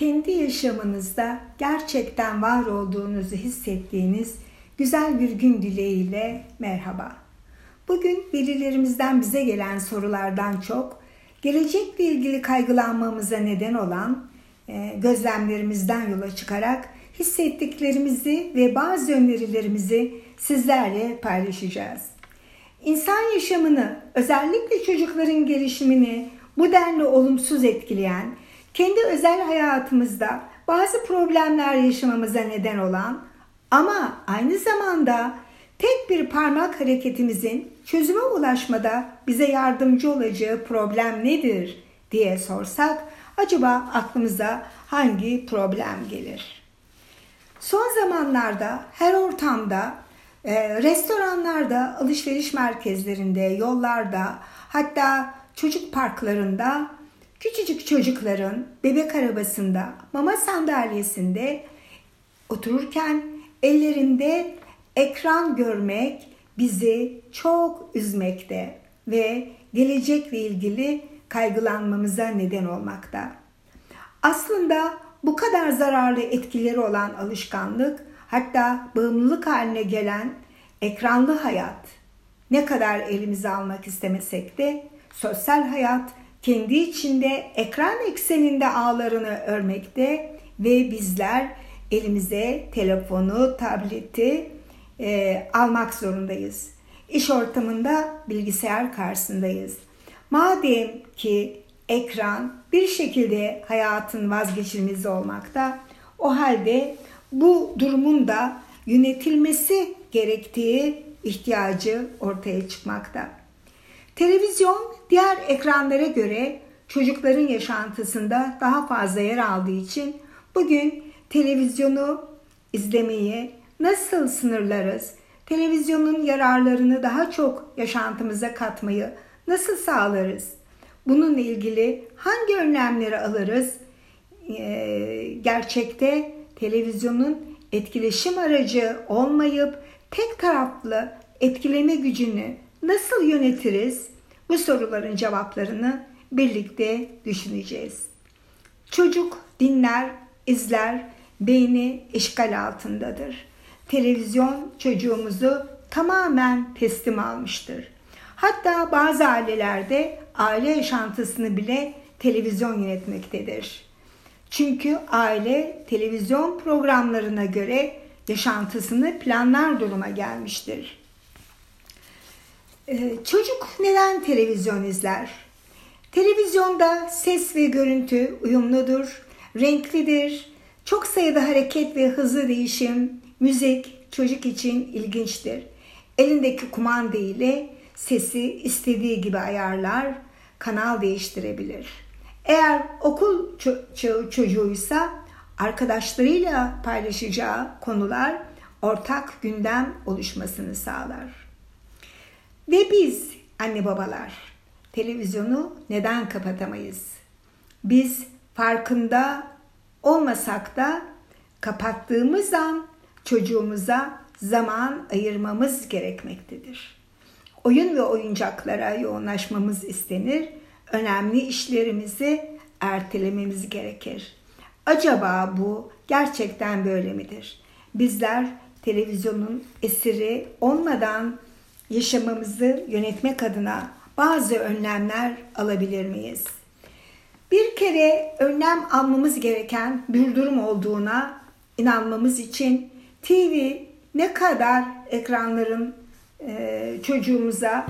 kendi yaşamınızda gerçekten var olduğunuzu hissettiğiniz güzel bir gün dileğiyle merhaba. Bugün velilerimizden bize gelen sorulardan çok gelecekle ilgili kaygılanmamıza neden olan e, gözlemlerimizden yola çıkarak hissettiklerimizi ve bazı önerilerimizi sizlerle paylaşacağız. İnsan yaşamını, özellikle çocukların gelişimini bu denli olumsuz etkileyen kendi özel hayatımızda bazı problemler yaşamamıza neden olan ama aynı zamanda tek bir parmak hareketimizin çözüme ulaşmada bize yardımcı olacağı problem nedir diye sorsak acaba aklımıza hangi problem gelir? Son zamanlarda her ortamda, e, restoranlarda, alışveriş merkezlerinde, yollarda, hatta çocuk parklarında Küçücük çocukların bebek arabasında, mama sandalyesinde otururken ellerinde ekran görmek bizi çok üzmekte ve gelecekle ilgili kaygılanmamıza neden olmakta. Aslında bu kadar zararlı etkileri olan alışkanlık hatta bağımlılık haline gelen ekranlı hayat ne kadar elimize almak istemesek de sosyal hayat kendi içinde ekran ekseninde ağlarını örmekte ve bizler elimize telefonu, tableti e, almak zorundayız. İş ortamında bilgisayar karşısındayız. Madem ki ekran bir şekilde hayatın vazgeçilmezi olmakta, o halde bu durumun da yönetilmesi gerektiği ihtiyacı ortaya çıkmakta. Televizyon diğer ekranlara göre çocukların yaşantısında daha fazla yer aldığı için bugün televizyonu izlemeyi nasıl sınırlarız? Televizyonun yararlarını daha çok yaşantımıza katmayı nasıl sağlarız? Bununla ilgili hangi önlemleri alırız? Ee, gerçekte televizyonun etkileşim aracı olmayıp tek taraflı etkileme gücünü nasıl yönetiriz? Bu soruların cevaplarını birlikte düşüneceğiz. Çocuk dinler, izler, beyni işgal altındadır. Televizyon çocuğumuzu tamamen teslim almıştır. Hatta bazı ailelerde aile yaşantısını bile televizyon yönetmektedir. Çünkü aile televizyon programlarına göre yaşantısını planlar duruma gelmiştir. Ee, çocuk neden televizyon izler? Televizyonda ses ve görüntü uyumludur, renklidir, çok sayıda hareket ve hızlı değişim, müzik çocuk için ilginçtir. Elindeki kumanda ile sesi istediği gibi ayarlar, kanal değiştirebilir. Eğer okul çağı çocuğuysa arkadaşlarıyla paylaşacağı konular ortak gündem oluşmasını sağlar. Ve biz anne babalar televizyonu neden kapatamayız? Biz farkında olmasak da kapattığımız an çocuğumuza zaman ayırmamız gerekmektedir. Oyun ve oyuncaklara yoğunlaşmamız istenir. Önemli işlerimizi ertelememiz gerekir. Acaba bu gerçekten böyle midir? Bizler televizyonun esiri olmadan yaşamamızı yönetmek adına bazı önlemler alabilir miyiz? Bir kere önlem almamız gereken bir durum olduğuna inanmamız için TV ne kadar ekranların e, çocuğumuza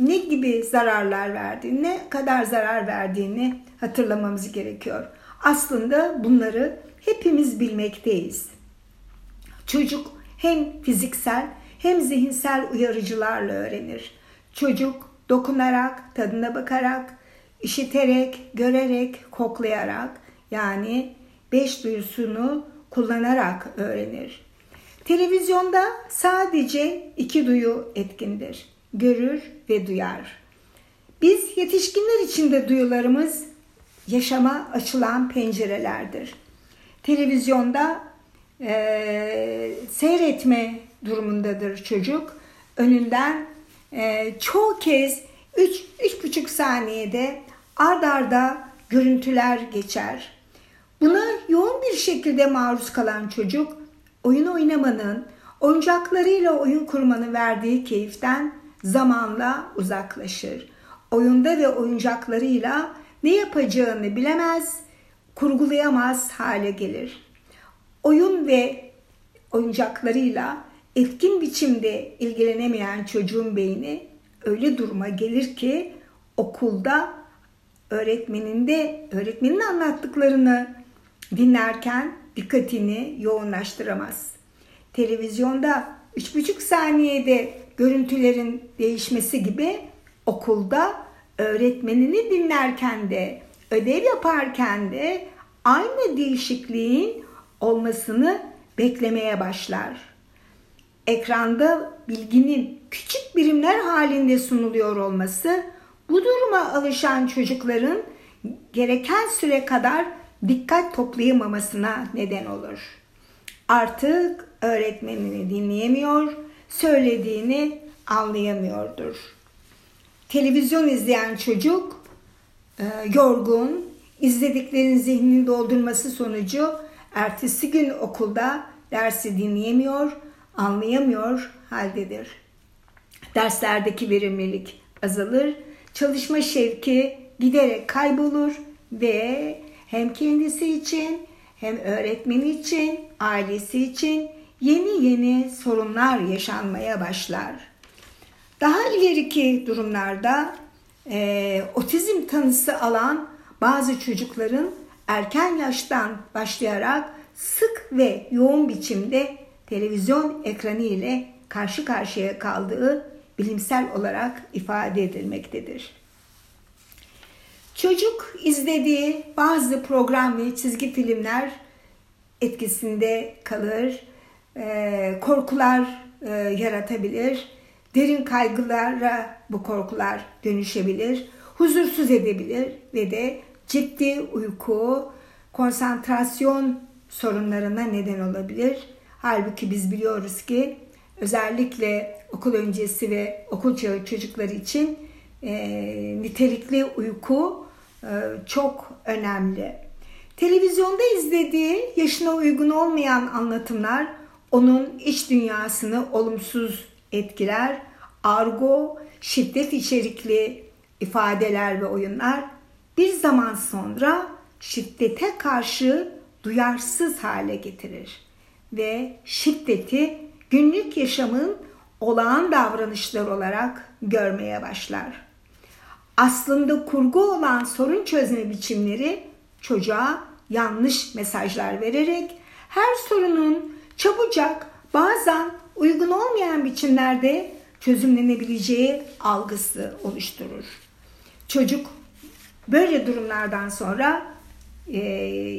ne gibi zararlar verdiğini, ne kadar zarar verdiğini hatırlamamız gerekiyor. Aslında bunları hepimiz bilmekteyiz. Çocuk hem fiziksel hem zihinsel uyarıcılarla öğrenir. Çocuk dokunarak, tadına bakarak, işiterek, görerek, koklayarak yani beş duyusunu kullanarak öğrenir. Televizyonda sadece iki duyu etkindir. Görür ve duyar. Biz yetişkinler için de duyularımız yaşama açılan pencerelerdir. Televizyonda e, seyretme durumundadır çocuk. Önünden e, çoğu kez 3-3,5 saniyede ard arda görüntüler geçer. Buna yoğun bir şekilde maruz kalan çocuk oyun oynamanın, oyuncaklarıyla oyun kurmanın verdiği keyiften zamanla uzaklaşır. Oyunda ve oyuncaklarıyla ne yapacağını bilemez, kurgulayamaz hale gelir. Oyun ve oyuncaklarıyla etkin biçimde ilgilenemeyen çocuğun beyni öyle duruma gelir ki okulda öğretmenin de öğretmenin anlattıklarını dinlerken dikkatini yoğunlaştıramaz. Televizyonda 3,5 saniyede görüntülerin değişmesi gibi okulda öğretmenini dinlerken de ödev yaparken de aynı değişikliğin olmasını beklemeye başlar. Ekranda bilginin küçük birimler halinde sunuluyor olması bu duruma alışan çocukların gereken süre kadar dikkat toplayamamasına neden olur. Artık öğretmenini dinleyemiyor, söylediğini anlayamıyordur. Televizyon izleyen çocuk e, yorgun, izlediklerin zihnini doldurması sonucu ertesi gün okulda dersi dinleyemiyor, anlayamıyor haldedir. Derslerdeki verimlilik azalır, çalışma şevki giderek kaybolur ve hem kendisi için hem öğretmeni için, ailesi için yeni yeni sorunlar yaşanmaya başlar. Daha ileriki durumlarda e, otizm tanısı alan bazı çocukların erken yaştan başlayarak sık ve yoğun biçimde televizyon ekranı ile karşı karşıya kaldığı bilimsel olarak ifade edilmektedir. Çocuk izlediği bazı program ve çizgi filmler etkisinde kalır, e, korkular e, yaratabilir, derin kaygılara bu korkular dönüşebilir, huzursuz edebilir ve de ciddi uyku, konsantrasyon sorunlarına neden olabilir. Halbuki biz biliyoruz ki özellikle okul öncesi ve okul çağı çocukları için e, nitelikli uyku e, çok önemli. Televizyonda izlediği yaşına uygun olmayan anlatımlar onun iç dünyasını olumsuz etkiler. Argo, şiddet içerikli ifadeler ve oyunlar bir zaman sonra şiddete karşı duyarsız hale getirir ve şiddeti günlük yaşamın olağan davranışlar olarak görmeye başlar. Aslında kurgu olan sorun çözme biçimleri çocuğa yanlış mesajlar vererek her sorunun çabucak bazen uygun olmayan biçimlerde çözümlenebileceği algısı oluşturur. Çocuk böyle durumlardan sonra e,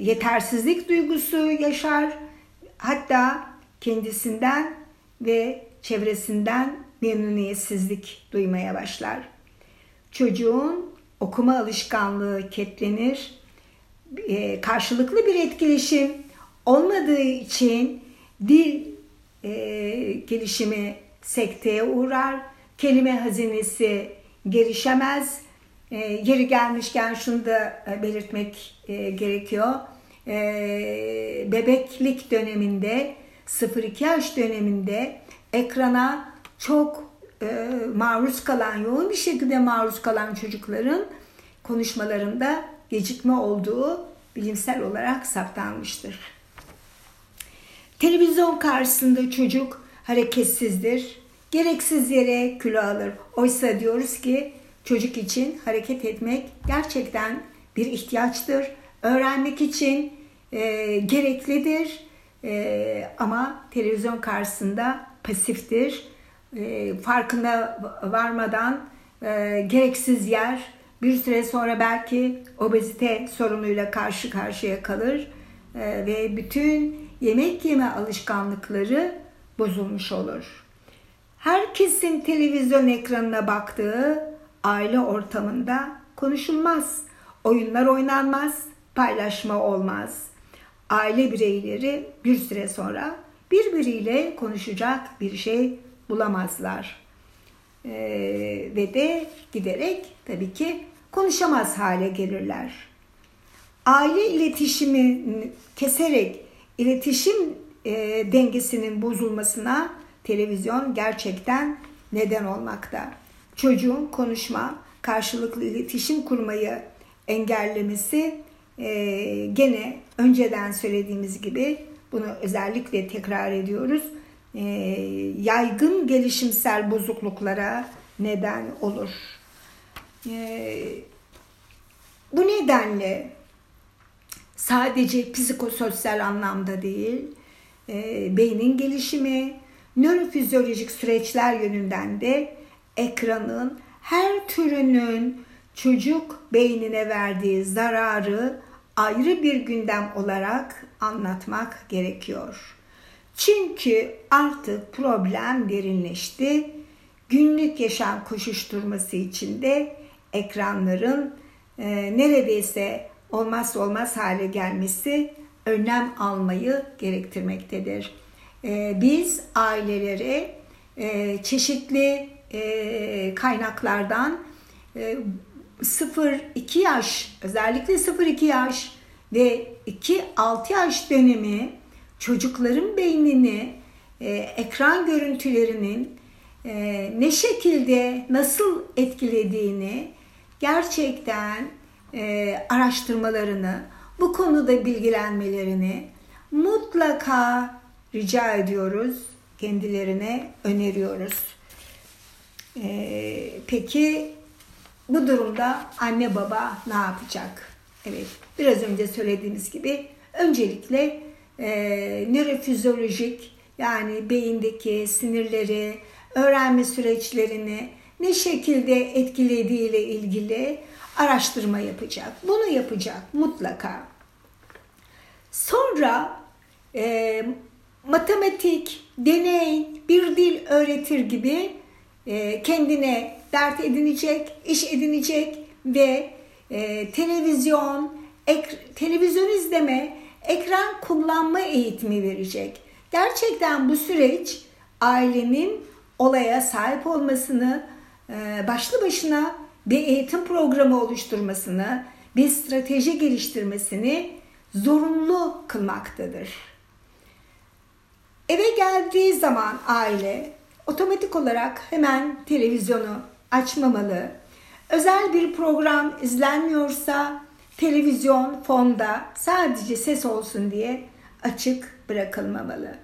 yetersizlik duygusu yaşar. Hatta kendisinden ve çevresinden memnuniyetsizlik duymaya başlar. Çocuğun okuma alışkanlığı ketlenir. E, karşılıklı bir etkileşim olmadığı için dil e, gelişimi sekteye uğrar. Kelime hazinesi gelişemez. E, yeri gelmişken şunu da e, belirtmek e, gerekiyor. E, bebeklik döneminde 0-2 yaş döneminde ekrana çok e, maruz kalan, yoğun bir şekilde maruz kalan çocukların konuşmalarında gecikme olduğu bilimsel olarak saptanmıştır. Televizyon karşısında çocuk hareketsizdir. Gereksiz yere kilo alır. Oysa diyoruz ki çocuk için hareket etmek gerçekten bir ihtiyaçtır. Öğrenmek için e, gereklidir. E, ama televizyon karşısında pasiftir. E, farkına varmadan e, gereksiz yer bir süre sonra belki obezite sorunuyla karşı karşıya kalır e, ve bütün yemek yeme alışkanlıkları bozulmuş olur. Herkesin televizyon ekranına baktığı aile ortamında konuşulmaz, oyunlar oynanmaz, paylaşma olmaz. Aile bireyleri bir süre sonra birbiriyle konuşacak bir şey bulamazlar. Ee, ve de giderek tabii ki konuşamaz hale gelirler. aile iletişimi keserek iletişim e, dengesinin bozulmasına televizyon gerçekten neden olmakta. Çocuğun konuşma, karşılıklı iletişim kurmayı engellemesi e, gene önceden söylediğimiz gibi bunu özellikle tekrar ediyoruz. E, yaygın gelişimsel bozukluklara neden olur. E, bu nedenle sadece psikososyal anlamda değil, e, beynin gelişimi, nörofizyolojik süreçler yönünden de ekranın her türünün çocuk beynine verdiği zararı ayrı bir gündem olarak anlatmak gerekiyor. Çünkü artık problem derinleşti. Günlük yaşam koşuşturması içinde ekranların e, neredeyse olmazsa olmaz hale gelmesi önlem almayı gerektirmektedir. E, biz ailelere e, çeşitli e, kaynaklardan e, 0-2 yaş özellikle 0-2 yaş ve 2-6 yaş dönemi çocukların beynini e, ekran görüntülerinin e, ne şekilde nasıl etkilediğini gerçekten e, araştırmalarını bu konuda bilgilenmelerini mutlaka rica ediyoruz kendilerine öneriyoruz. E, peki bu durumda anne baba ne yapacak? Evet, biraz önce söylediğimiz gibi öncelikle e, nörofizyolojik yani beyindeki sinirleri, öğrenme süreçlerini ne şekilde etkilediğiyle ilgili araştırma yapacak. Bunu yapacak mutlaka. Sonra e, matematik, deney, bir dil öğretir gibi e, kendine dert edinecek, iş edinecek ve e, televizyon, ek, televizyon izleme, ekran kullanma eğitimi verecek. Gerçekten bu süreç ailenin olaya sahip olmasını e, başlı başına bir eğitim programı oluşturmasını, bir strateji geliştirmesini zorunlu kılmaktadır. Eve geldiği zaman aile otomatik olarak hemen televizyonu açmamalı. Özel bir program izlenmiyorsa televizyon fonda sadece ses olsun diye açık bırakılmamalı.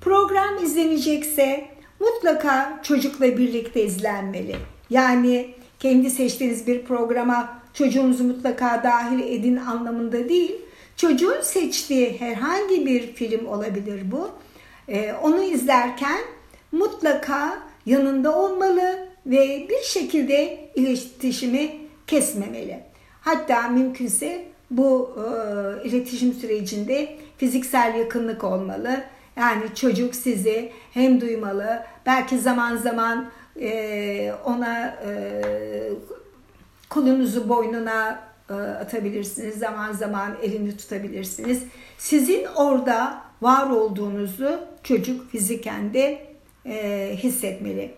Program izlenecekse mutlaka çocukla birlikte izlenmeli. Yani kendi seçtiğiniz bir programa çocuğunuzu mutlaka dahil edin anlamında değil. Çocuğun seçtiği herhangi bir film olabilir bu. Ee, onu izlerken mutlaka yanında olmalı ve bir şekilde iletişimi kesmemeli. Hatta mümkünse bu e, iletişim sürecinde fiziksel yakınlık olmalı. Yani çocuk sizi hem duymalı, belki zaman zaman e, ona e, kolunuzu boynuna e, atabilirsiniz. Zaman zaman elini tutabilirsiniz. Sizin orada var olduğunuzu çocuk fiziken de e, hissetmeli.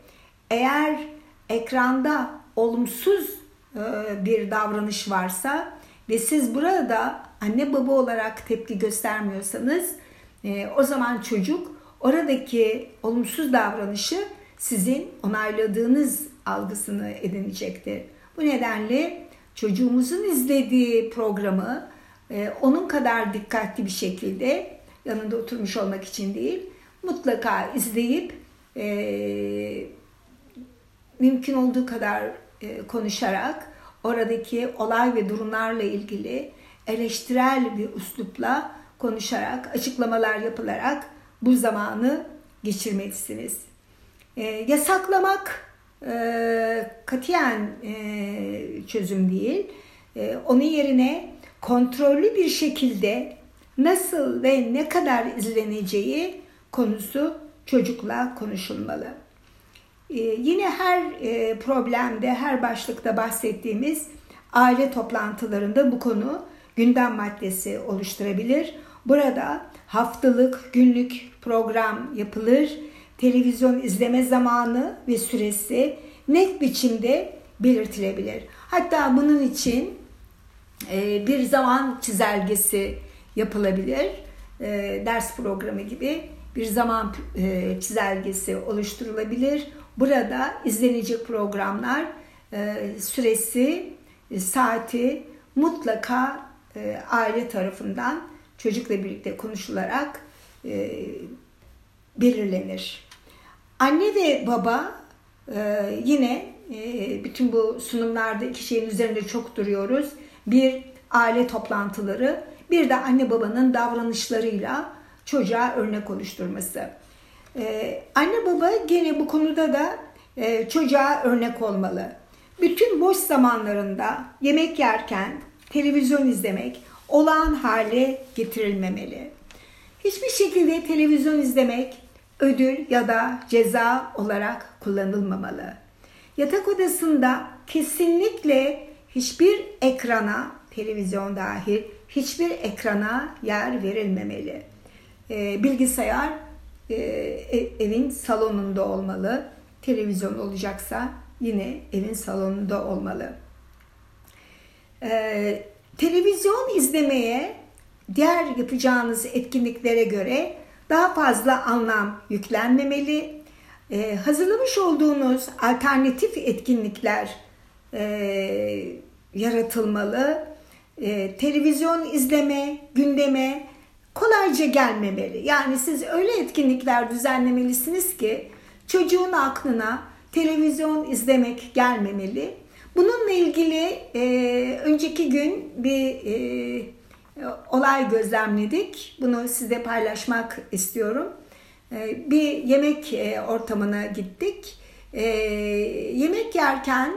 Eğer ekranda olumsuz e, bir davranış varsa ve siz burada anne baba olarak tepki göstermiyorsanız e, o zaman çocuk oradaki olumsuz davranışı sizin onayladığınız algısını edinecektir. Bu nedenle çocuğumuzun izlediği programı e, onun kadar dikkatli bir şekilde yanında oturmuş olmak için değil, mutlaka izleyip mümkün olduğu kadar e, konuşarak oradaki olay ve durumlarla ilgili eleştirel bir üslupla konuşarak, açıklamalar yapılarak bu zamanı geçirmelisiniz. E, yasaklamak e, katiyen e, çözüm değil. E, onun yerine kontrollü bir şekilde nasıl ve ne kadar izleneceği konusu çocukla konuşulmalı. E, yine her e, problemde, her başlıkta bahsettiğimiz aile toplantılarında bu konu gündem maddesi oluşturabilir. Burada haftalık, günlük program yapılır televizyon izleme zamanı ve süresi net biçimde belirtilebilir. Hatta bunun için e, bir zaman çizelgesi yapılabilir. E, ders programı gibi bir zaman çizelgesi oluşturulabilir. Burada izlenecek programlar e, süresi, e, saati mutlaka e, aile tarafından çocukla birlikte konuşularak belirlenir. Anne ve baba yine bütün bu sunumlarda iki şeyin üzerinde çok duruyoruz. Bir aile toplantıları, bir de anne babanın davranışlarıyla çocuğa örnek oluşturması. Ee, anne baba gene bu konuda da e, çocuğa örnek olmalı. Bütün boş zamanlarında yemek yerken televizyon izlemek olağan hale getirilmemeli. Hiçbir şekilde televizyon izlemek ödül ya da ceza olarak kullanılmamalı. Yatak odasında kesinlikle hiçbir ekrana, televizyon dahil hiçbir ekrana yer verilmemeli. E, bilgisayar e, evin salonunda olmalı. Televizyon olacaksa yine evin salonunda olmalı. E, televizyon izlemeye diğer yapacağınız etkinliklere göre daha fazla anlam yüklenmemeli. E, hazırlamış olduğunuz alternatif etkinlikler e, yaratılmalı. E, televizyon izleme, gündeme kolayca gelmemeli. Yani siz öyle etkinlikler düzenlemelisiniz ki çocuğun aklına televizyon izlemek gelmemeli. Bununla ilgili e, önceki gün bir e, olay gözlemledik. Bunu size paylaşmak istiyorum. E, bir yemek e, ortamına gittik. E, yemek yerken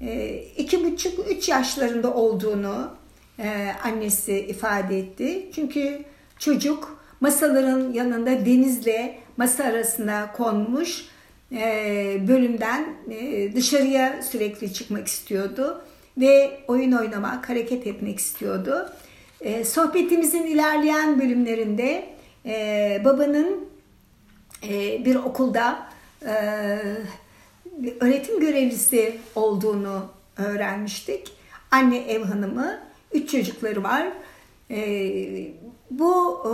e, iki buçuk üç yaşlarında olduğunu e, annesi ifade etti. Çünkü çocuk masaların yanında denizle masa arasında konmuş e, bölümden e, dışarıya sürekli çıkmak istiyordu ve oyun oynamak, hareket etmek istiyordu. E, sohbetimizin ilerleyen bölümlerinde babanın bir okulda öğretim görevlisi olduğunu öğrenmiştik. Anne ev hanımı, üç çocukları var. Bu e,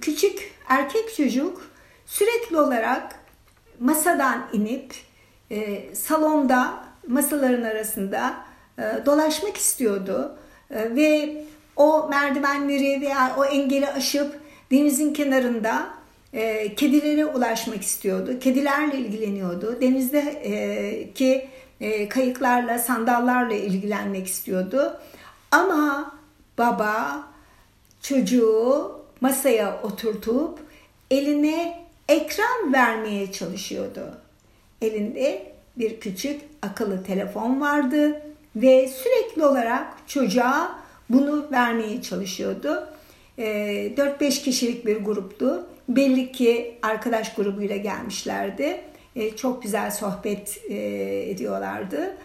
küçük erkek çocuk sürekli olarak masadan inip e, salonda masaların arasında e, dolaşmak istiyordu ve o merdivenleri veya o engeli aşıp denizin kenarında kedilere ulaşmak istiyordu. Kedilerle ilgileniyordu. Denizdeki e, kayıklarla, sandallarla ilgilenmek istiyordu. Ama baba çocuğu masaya oturtup eline ekran vermeye çalışıyordu. Elinde bir küçük akıllı telefon vardı ve sürekli olarak çocuğa bunu vermeye çalışıyordu. 4-5 ee, kişilik bir gruptu. Belli ki arkadaş grubuyla gelmişlerdi. Ee, çok güzel sohbet e, ediyorlardı.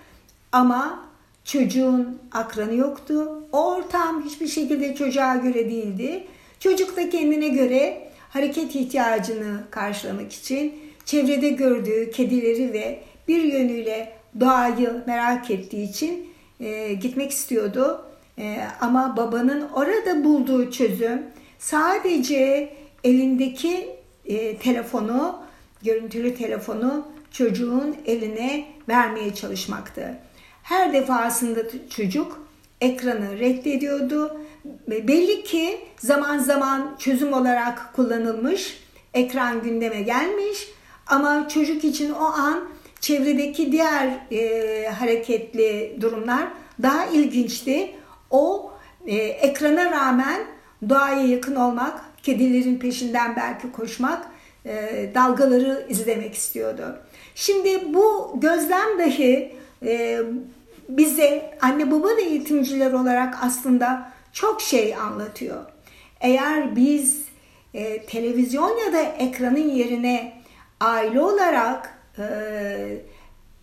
Ama çocuğun akranı yoktu. Ortam hiçbir şekilde çocuğa göre değildi. Çocuk da kendine göre hareket ihtiyacını karşılamak için çevrede gördüğü kedileri ve bir yönüyle doğayı merak ettiği için e, gitmek istiyordu. E, ama babanın orada bulduğu çözüm sadece elindeki e, telefonu, görüntülü telefonu çocuğun eline vermeye çalışmaktı. Her defasında çocuk ekranı reddediyordu. Belli ki zaman zaman çözüm olarak kullanılmış, ekran gündeme gelmiş ama çocuk için o an çevredeki diğer e, hareketli durumlar daha ilginçti. O e, ekrana rağmen doğaya yakın olmak, kedilerin peşinden belki koşmak, e, dalgaları izlemek istiyordu. Şimdi bu gözlem dahi e, bize anne baba ve eğitimciler olarak aslında çok şey anlatıyor. Eğer biz e, televizyon ya da ekranın yerine aile olarak e,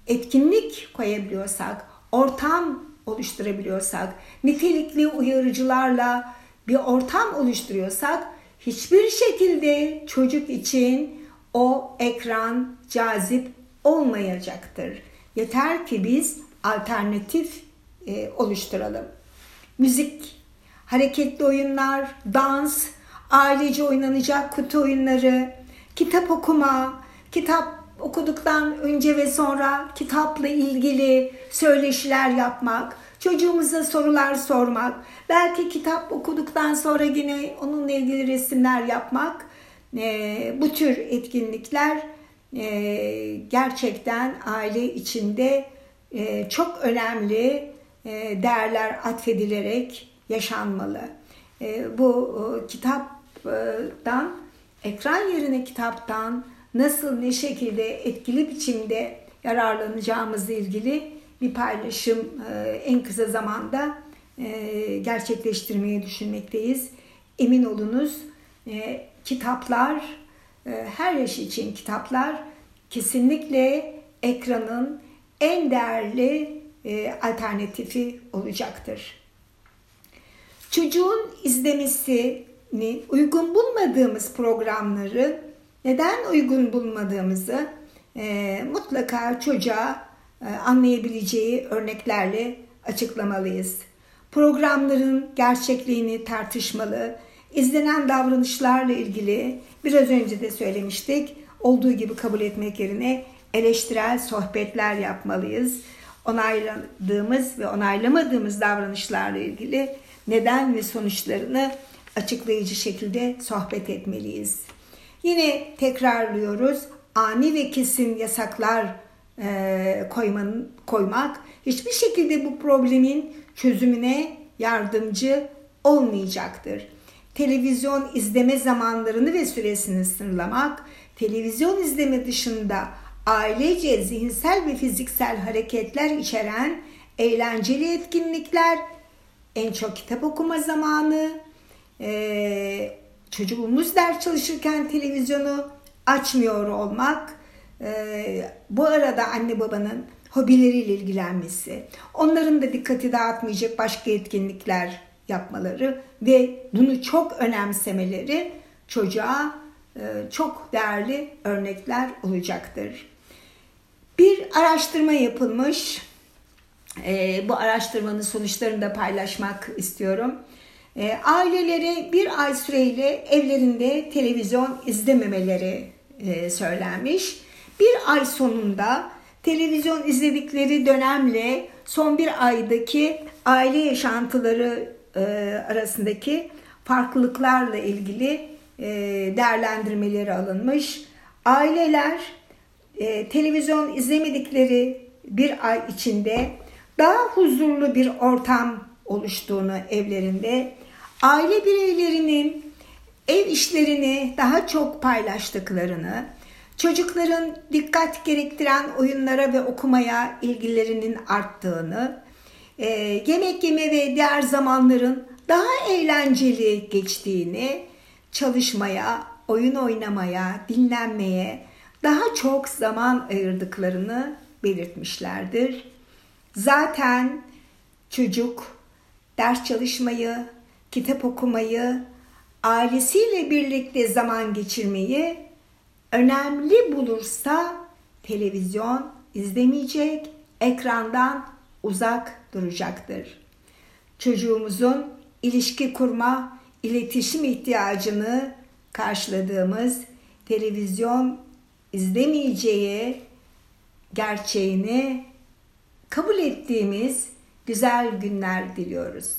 etkinlik koyabiliyorsak, ortam oluşturabiliyorsak, nitelikli uyarıcılarla bir ortam oluşturuyorsak hiçbir şekilde çocuk için o ekran cazip olmayacaktır. Yeter ki biz alternatif e, oluşturalım. müzik, hareketli oyunlar, dans, ailece oynanacak kutu oyunları, kitap okuma, kitap okuduktan önce ve sonra kitapla ilgili söyleşiler yapmak, çocuğumuza sorular sormak, belki kitap okuduktan sonra yine onunla ilgili resimler yapmak, e, bu tür etkinlikler e, gerçekten aile içinde e, çok önemli e, değerler atfedilerek yaşanmalı. E, bu kitaptan, ekran yerine kitaptan nasıl ne şekilde etkili biçimde yararlanacağımızla ilgili bir paylaşım en kısa zamanda gerçekleştirmeyi düşünmekteyiz. Emin olunuz kitaplar, her yaş için kitaplar kesinlikle ekranın en değerli e, alternatifi olacaktır. Çocuğun izlemesini uygun bulmadığımız programları neden uygun bulmadığımızı e, mutlaka çocuğa e, anlayabileceği örneklerle açıklamalıyız. Programların gerçekliğini tartışmalı, izlenen davranışlarla ilgili biraz önce de söylemiştik, olduğu gibi kabul etmek yerine eleştirel sohbetler yapmalıyız. Onayladığımız ve onaylamadığımız davranışlarla ilgili neden ve sonuçlarını açıklayıcı şekilde sohbet etmeliyiz. Yine tekrarlıyoruz. Ani ve kesin yasaklar e, koyman, koymak hiçbir şekilde bu problemin çözümüne yardımcı olmayacaktır. Televizyon izleme zamanlarını ve süresini sınırlamak, televizyon izleme dışında ailece zihinsel ve fiziksel hareketler içeren eğlenceli etkinlikler, en çok kitap okuma zamanı, e, çocuğumuz ders çalışırken televizyonu açmıyor olmak, e, bu arada anne babanın hobileriyle ilgilenmesi, onların da dikkati dağıtmayacak başka etkinlikler yapmaları ve bunu çok önemsemeleri çocuğa e, çok değerli örnekler olacaktır. Bir araştırma yapılmış. E, bu araştırmanın sonuçlarını da paylaşmak istiyorum. E, ailelere bir ay süreyle evlerinde televizyon izlememeleri e, söylenmiş. Bir ay sonunda televizyon izledikleri dönemle son bir aydaki aile yaşantıları e, arasındaki farklılıklarla ilgili e, değerlendirmeleri alınmış. Aileler e, televizyon izlemedikleri bir ay içinde daha huzurlu bir ortam oluştuğunu evlerinde, aile bireylerinin ev işlerini daha çok paylaştıklarını, çocukların dikkat gerektiren oyunlara ve okumaya ilgilerinin arttığını, e, yemek yeme ve diğer zamanların daha eğlenceli geçtiğini, çalışmaya, oyun oynamaya, dinlenmeye daha çok zaman ayırdıklarını belirtmişlerdir. Zaten çocuk ders çalışmayı, kitap okumayı, ailesiyle birlikte zaman geçirmeyi önemli bulursa televizyon izlemeyecek, ekrandan uzak duracaktır. Çocuğumuzun ilişki kurma, iletişim ihtiyacını karşıladığımız televizyon izlemeyeceği gerçeğini kabul ettiğimiz güzel günler diliyoruz.